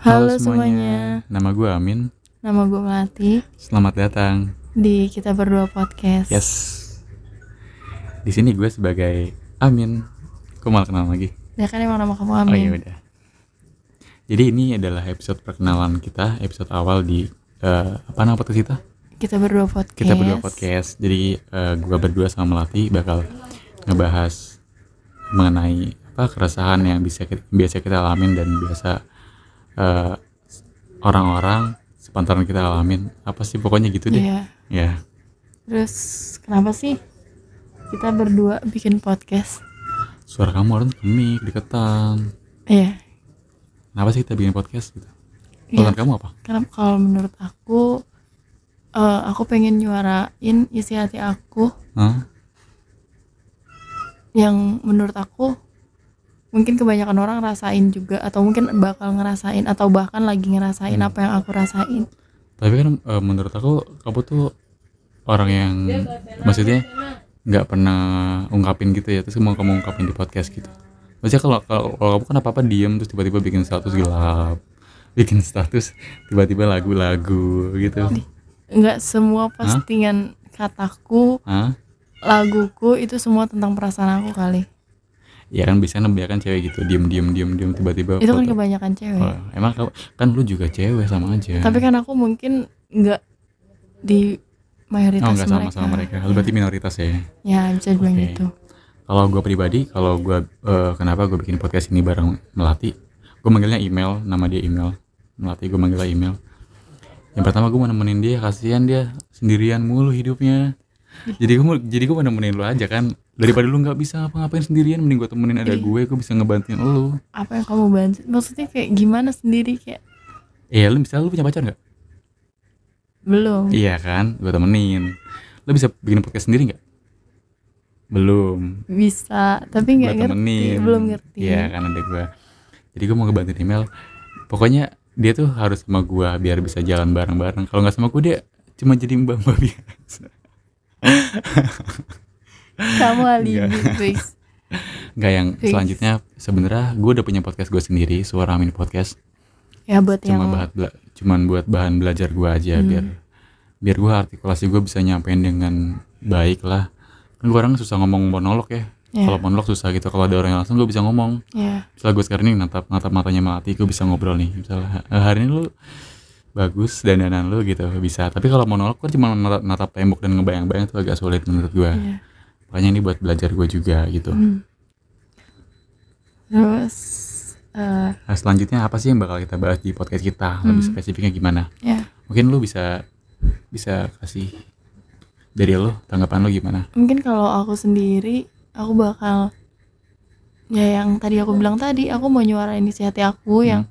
Halo, semuanya. Nama gue Amin. Nama gue Melati Selamat datang. di Kita Berdua Podcast. Yes. Di sini gue sebagai Amin. Kok malah kenal lagi? Ya kan emang nama kamu Oh Amin. iya udah. Jadi ini adalah episode perkenalan kita, episode awal di eh, apa nama podcast kita? Kita Berdua Podcast. Kita berdua podcast. Jadi eh, gue berdua sama Melati bakal ngebahas mengenai apa keresahan yang bisa kita, biasa kita alamin dan biasa eh, orang-orang sepantaran kita alamin. Apa sih pokoknya gitu deh. Ya. Terus kenapa sih kita berdua bikin podcast? Suara kamu harus ke mic deketan. Iya. Kenapa sih kita bikin podcast gitu? Iya. Kamu apa? Karena kalau menurut aku, eh, aku pengen nyuarain isi hati aku Hah? yang menurut aku mungkin kebanyakan orang rasain juga atau mungkin bakal ngerasain atau bahkan lagi ngerasain Hmm. apa yang aku rasain. Tapi kan eh, menurut aku kamu tuh orang yang maksudnya nggak pernah ungkapin gitu ya terus mau kamu ungkapin di podcast gitu. Maksudnya kalau kalau, kalau kamu kan apa apa diem terus tiba-tiba bikin status gelap, bikin status tiba-tiba lagu-lagu gitu. Nggak semua postingan kataku Hah? laguku itu semua tentang perasaan aku kali Ya kan biasanya kan cewek gitu diem diem diem diem tiba-tiba. itu kan kebanyakan cewek Oh, emang kamu kan lu juga cewek sama aja. tapi kan aku mungkin nggak di mayoritas oh enggak sama mereka sama mereka. Lu berarti minoritas ya. ya bisa dibilang Oke. gitu Kalau gue pribadi, kalau gue eh, kenapa gue bikin podcast ini bareng Melati, gue manggilnya email, nama dia email. Melati gue manggilnya email. Yang pertama gue mau nemenin dia, kasihan dia sendirian mulu hidupnya. Jadi gue jadi gue mau nemenin lu aja kan. Daripada lu nggak bisa ngapa-ngapain sendirian, mending gue temenin ada Iya. gue, gue bisa ngebantuin lu. apa yang kamu bantu maksudnya kayak gimana sendiri kayak Eh, lu misalnya lu punya pacar nggak? belum Iya kan, gue temenin. Lu bisa bikin podcast sendiri nggak? Belum. bisa tapi nggak ngerti temenin. belum ngerti Iya kan ada gue. Jadi gue mau ngebantuin email. Pokoknya dia tuh harus sama gue biar bisa jalan bareng-bareng. Kalau nggak sama gue dia cuma jadi mbak-mbak biasa. kamu alibi guys Nggak yang Fix. selanjutnya sebenarnya gue udah punya podcast gue sendiri, Suara Amin Podcast. ya buat Cuma yang bahan bela- cuman buat bahan belajar gue aja Hmm. biar biar gue artikulasi gue bisa nyampein dengan baik lah. Kan gue orang susah ngomong monolog ya. ya, Kalau monolog susah gitu. Kalau ada orang yang langsung gue bisa ngomong. ya misalnya gue sekarang ini natap natap matanya melati gue bisa ngobrol nih misalnya "Eh, hari ini lu bagus dandanan lu gitu bisa tapi kalau monolog kan cuma natap, natap tembok dan ngebayang-bayang itu agak sulit menurut gue ya. Makanya ini buat belajar gue juga gitu. Hmm. terus eh, nah, selanjutnya apa sih yang bakal kita bahas di podcast kita? Lebih Hmm. spesifiknya gimana? Ya. Mungkin lu bisa bisa kasih dari lu tanggapan lu gimana? Mungkin kalau aku sendiri aku bakal ya yang tadi aku bilang tadi aku mau nyuarain isi hati aku yang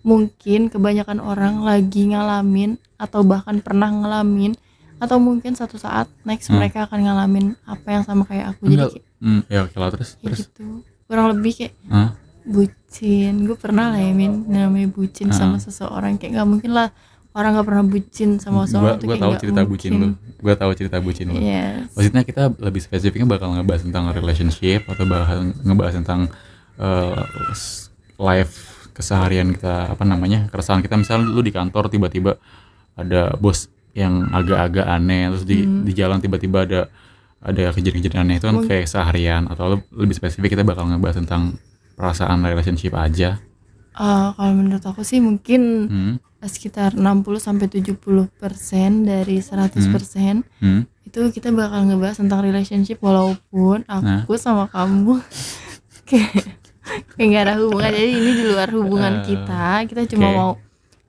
mungkin kebanyakan orang lagi ngalamin atau bahkan pernah ngalamin atau mungkin satu saat next Hmm. mereka akan ngalamin apa yang sama kayak aku jadi Enggak. kayak, hmm, ya oke lah terus kayak terus gitu kurang lebih kayak Hah? bucin gue pernah lah ya min namanya bucin Ah. sama seseorang kayak nggak mungkin lah orang nggak pernah bucin sama seseorang gue kayak tahu cerita bucin lu gue tahu cerita bucin lu yes. Maksudnya kita lebih spesifiknya bakal ngebahas tentang relationship atau bahas ngebahas tentang s- life keseharian kita apa namanya keresahan kita misalnya lu di kantor tiba-tiba ada bos yang agak-agak aneh terus di Hmm. di jalan tiba-tiba ada ada kejadian-kejadian aneh itu kan kayak seharian atau lebih spesifik kita bakal ngebahas tentang perasaan relationship aja. Eh, kalau menurut aku sih mungkin hmm, sekitar 60 sampai 70 persen dari 100 persen hmm. itu kita bakal ngebahas tentang relationship walaupun aku sama kamu kayak kayak nggak ada hubungan. Jadi ini di luar hubungan Eh, kita. Kita cuma oke. mau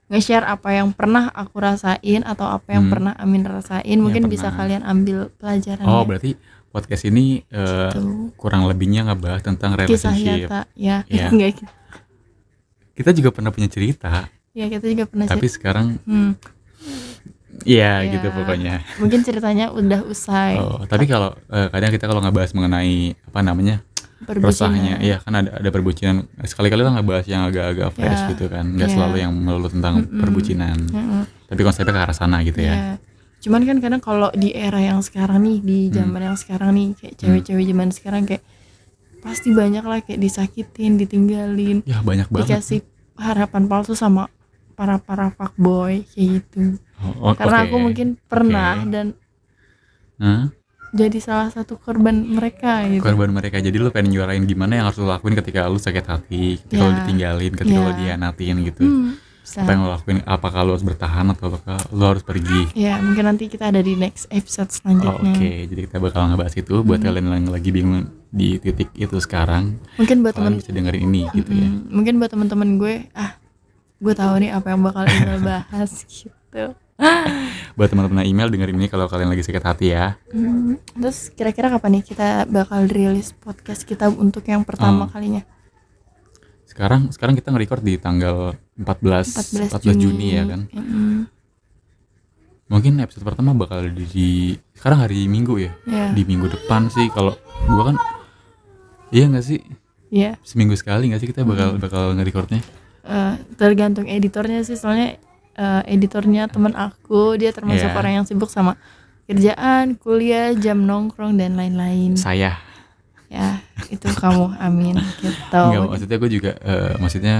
nge-share apa yang pernah aku rasain atau apa yang Hmm. pernah Amin rasain mungkin bisa kalian ambil pelajaran oh berarti podcast ini eh, Tuh. kurang lebihnya ngebahas tentang kisah relationship nyata ya Iya. enggak gitu kita juga pernah punya cerita ya kita juga pernah tapi cerita. sekarang Hmm, ya Ya. gitu pokoknya mungkin ceritanya udah usai oh tapi kalau eh, kadang kita kalau ngebahas mengenai apa namanya perbucinan. resahnya iya kan ada ada perbucinan sekali-kali lah ngebahas yang agak-agak fresh Ya. gitu kan nggak Ya. selalu yang melulu tentang Mm-mm. perbucinan Mm-mm. tapi konsepnya ke arah sana gitu ya Iya. Cuman kan kadang kalau di era yang sekarang nih, di Hmm. zaman yang sekarang nih, kayak cewek-cewek zaman sekarang kayak pasti banyak lah kayak disakitin, ditinggalin, ya banyak banget dikasih harapan palsu sama para para fuckboy kayak gitu Oh, oh, karena aku mungkin pernah Oke. dan Hah? Jadi salah satu korban mereka gitu korban mereka jadi lu pengen nyuarain gimana yang harus lu lakuin ketika lu sakit hati ketika lu Ya. ditinggalin ketika Ya. lu dianatin gitu hmm, bisa. apa yang lu lakuin apakah lu harus bertahan atau apakah lu harus pergi ya mungkin nanti kita ada di next episode Oh, selanjutnya Oke, jadi kita bakal ngebahas itu buat Hmm. kalian yang lagi bingung di titik itu sekarang, mungkin buat teman kalian bisa dengerin ini gitu ya. Mm, mungkin buat teman-teman gue ah gue tahu nih apa yang bakal Email bahas gitu Buat teman-teman email dengerin ini kalau kalian lagi sakit hati ya. Hmm, terus kira-kira kapan nih kita bakal rilis podcast kita untuk yang pertama Hmm. kalinya Sekarang sekarang kita nge-record di tanggal 14 14, 14 Juni. ya kan. Mm, Mungkin episode pertama bakal di, di- sekarang hari Minggu ya. ya Di minggu depan sih kalau gua kan Iya nggak sih? ya Seminggu sekali nggak sih kita bakal Hmm. bakal nge-recordnya? eh, tergantung editornya sih soalnya eh, editornya teman aku dia termasuk Iya. orang yang sibuk sama kerjaan kuliah jam nongkrong dan lain-lain Saya. ya itu kamu amin gitu Enggak, maksudnya gue juga eh, maksudnya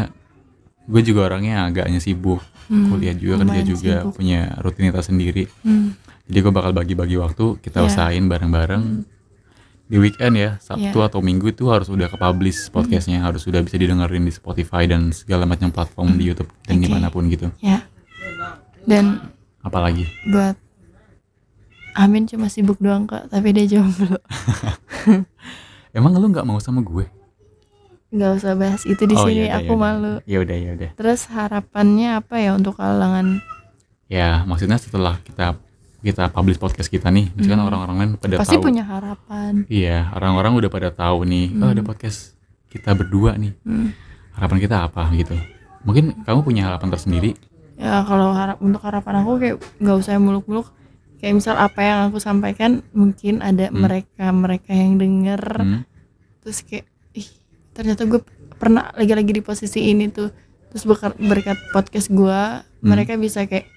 gue juga orangnya agaknya sibuk Hmm, kuliah juga kerja juga sibuk. punya rutinitas sendiri Hmm, jadi gue bakal bagi-bagi waktu kita Iya. usahain bareng-bareng di weekend ya Sabtu Iya. atau Minggu itu harus udah ke-publish podcastnya harus sudah bisa didengerin di Spotify dan segala macam platform di YouTube dan Oke. di mana pun gitu ya dan apalagi? buat Amin cuma sibuk doang kak tapi dia jomblo. Emang lu nggak mau sama gue? Nggak usah bahas itu di Oh, sini yaudah, aku yaudah. malu. Ya udah ya udah. Terus harapannya apa ya untuk kalangan? Ya maksudnya setelah kita kita publish podcast kita nih misalkan Hmm. orang-orang lain pada pasti tahu. punya harapan. Iya orang-orang udah pada tahu nih oh Hmm. ada podcast kita berdua nih. Hmm. harapan kita apa gitu. Mungkin kamu punya harapan tersendiri ya kalau harap untuk harapan aku kayak nggak usah muluk-muluk kayak misal apa yang aku sampaikan mungkin ada Hmm. mereka mereka yang denger Hmm? terus kayak ih ternyata gue pernah lagi-lagi di posisi ini tuh terus berkat, podcast gue Hmm. mereka bisa kayak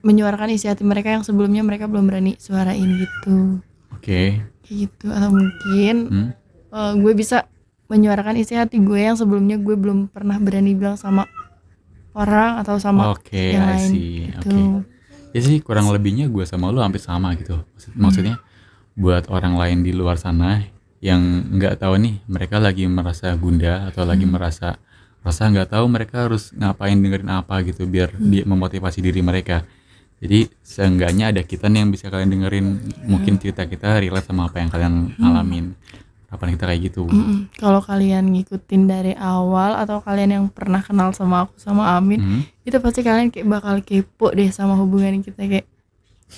menyuarakan isi hati mereka yang sebelumnya mereka belum berani suarain gitu oke kayak gitu atau mungkin Hmm? eh, gue bisa menyuarakan isi hati gue yang sebelumnya gue belum pernah berani bilang sama orang atau sama oke yang lain gitu oke ya sih kurang lebihnya gue sama lu hampir sama gitu Maksud- Hmm. maksudnya buat orang lain di luar sana yang nggak tahu nih mereka lagi merasa gundah atau lagi Hmm. merasa rasa nggak tahu mereka harus ngapain dengerin apa gitu biar Hmm. dia memotivasi diri mereka jadi seenggaknya ada kita nih yang bisa kalian dengerin mungkin cerita kita relate sama apa yang kalian Hmm. alamin harapan kita kayak gitu Mm-mm. kalau kalian ngikutin dari awal atau kalian yang pernah kenal sama aku sama Amin Hmm? itu pasti kalian kayak bakal kepo deh sama hubungan kita kayak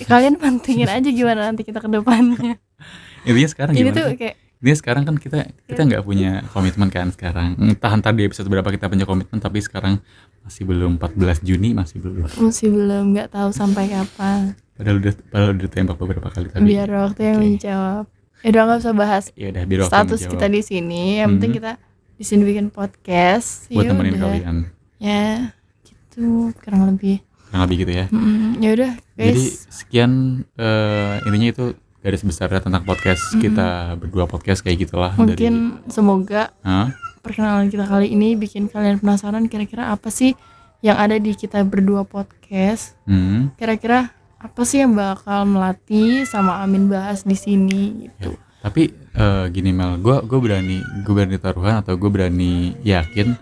kalian mantengin aja gimana nanti kita ke depannya intinya sekarang ini gimana tuh kayak Ini sekarang kan kita kita nggak punya komitmen kan sekarang. Entah entar di episode berapa kita punya komitmen tapi sekarang masih belum 14 Juni masih belum. masih belum nggak tahu sampai kapan Padahal udah padahal udah tembak beberapa kali tapi. biar waktu yang Oke. menjawab ya udah nggak usah bahas Ya udah biar status menjawab. kita di sini yang penting Mhm. kita di sini bikin podcast buat Ya nemenin udah. kalian. ya gitu kurang lebih Kurang lebih gitu ya. Mm, ya udah Jadi sekian eh, intinya itu garis besarnya tentang podcast Mhm. kita berdua podcast kayak gitulah mungkin semoga dari Hah? perkenalan kita kali ini bikin kalian penasaran kira-kira apa sih yang ada di kita berdua podcast Hmm. kira-kira apa sih yang bakal melatih sama Amin bahas di sini gitu Tapi eh, gini Mel, gue gue berani gue berani taruhan atau gue berani yakin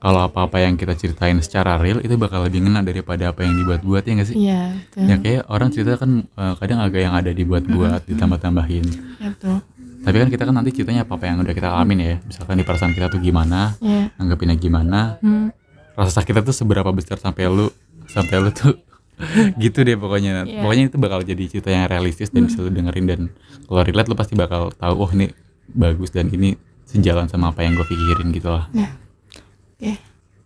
kalau apa-apa yang kita ceritain secara real itu bakal lebih ngena daripada apa yang dibuat-buat ya nggak sih? iya Ya kayak orang cerita kan eh, kadang agak yang ada dibuat-buat, ditambah-tambahin. ya betul Tapi kan kita kan nanti ceritanya apa-apa yang udah kita alamin ya. Misalkan di perasaan kita tuh gimana, ya anggapinnya gimana, hmm. rasa sakitnya tuh seberapa besar sampai lu sampai lu tuh gitu deh pokoknya. Iya. Pokoknya itu bakal jadi cerita yang realistis dan bisa lu dengerin dan kalau relate lu pasti bakal tahu oh ini bagus dan ini sejalan sama apa yang gue pikirin gitu lah. ya ya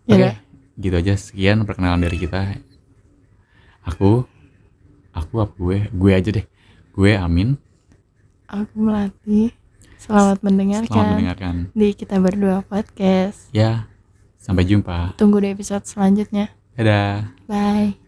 Oke, udah gitu aja sekian perkenalan dari kita. Aku, aku apa gue? Gue aja deh. Gue Amin. aku melatih selamat mendengarkan Selamat mendengarkan. di kita berdua podcast Ya, sampai jumpa. tunggu di episode selanjutnya Dadah. bye